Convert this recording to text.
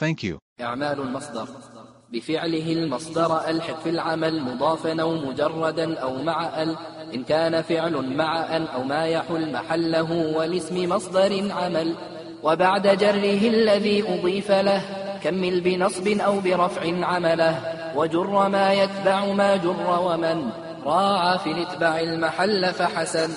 Thank you. إعمال المصدر. بفعله المصدر ألحق في العمل مضافا أو مجردا أو مع أل إن كان فعل مع أن أو ما يحل محله والاسم مصدر عمل. وبعد جره الذي أضيف له كمل بنصب أو برفع عمله. وجر ما يتبع ما جر ومن. راعى في الاتباع المحل فحسن.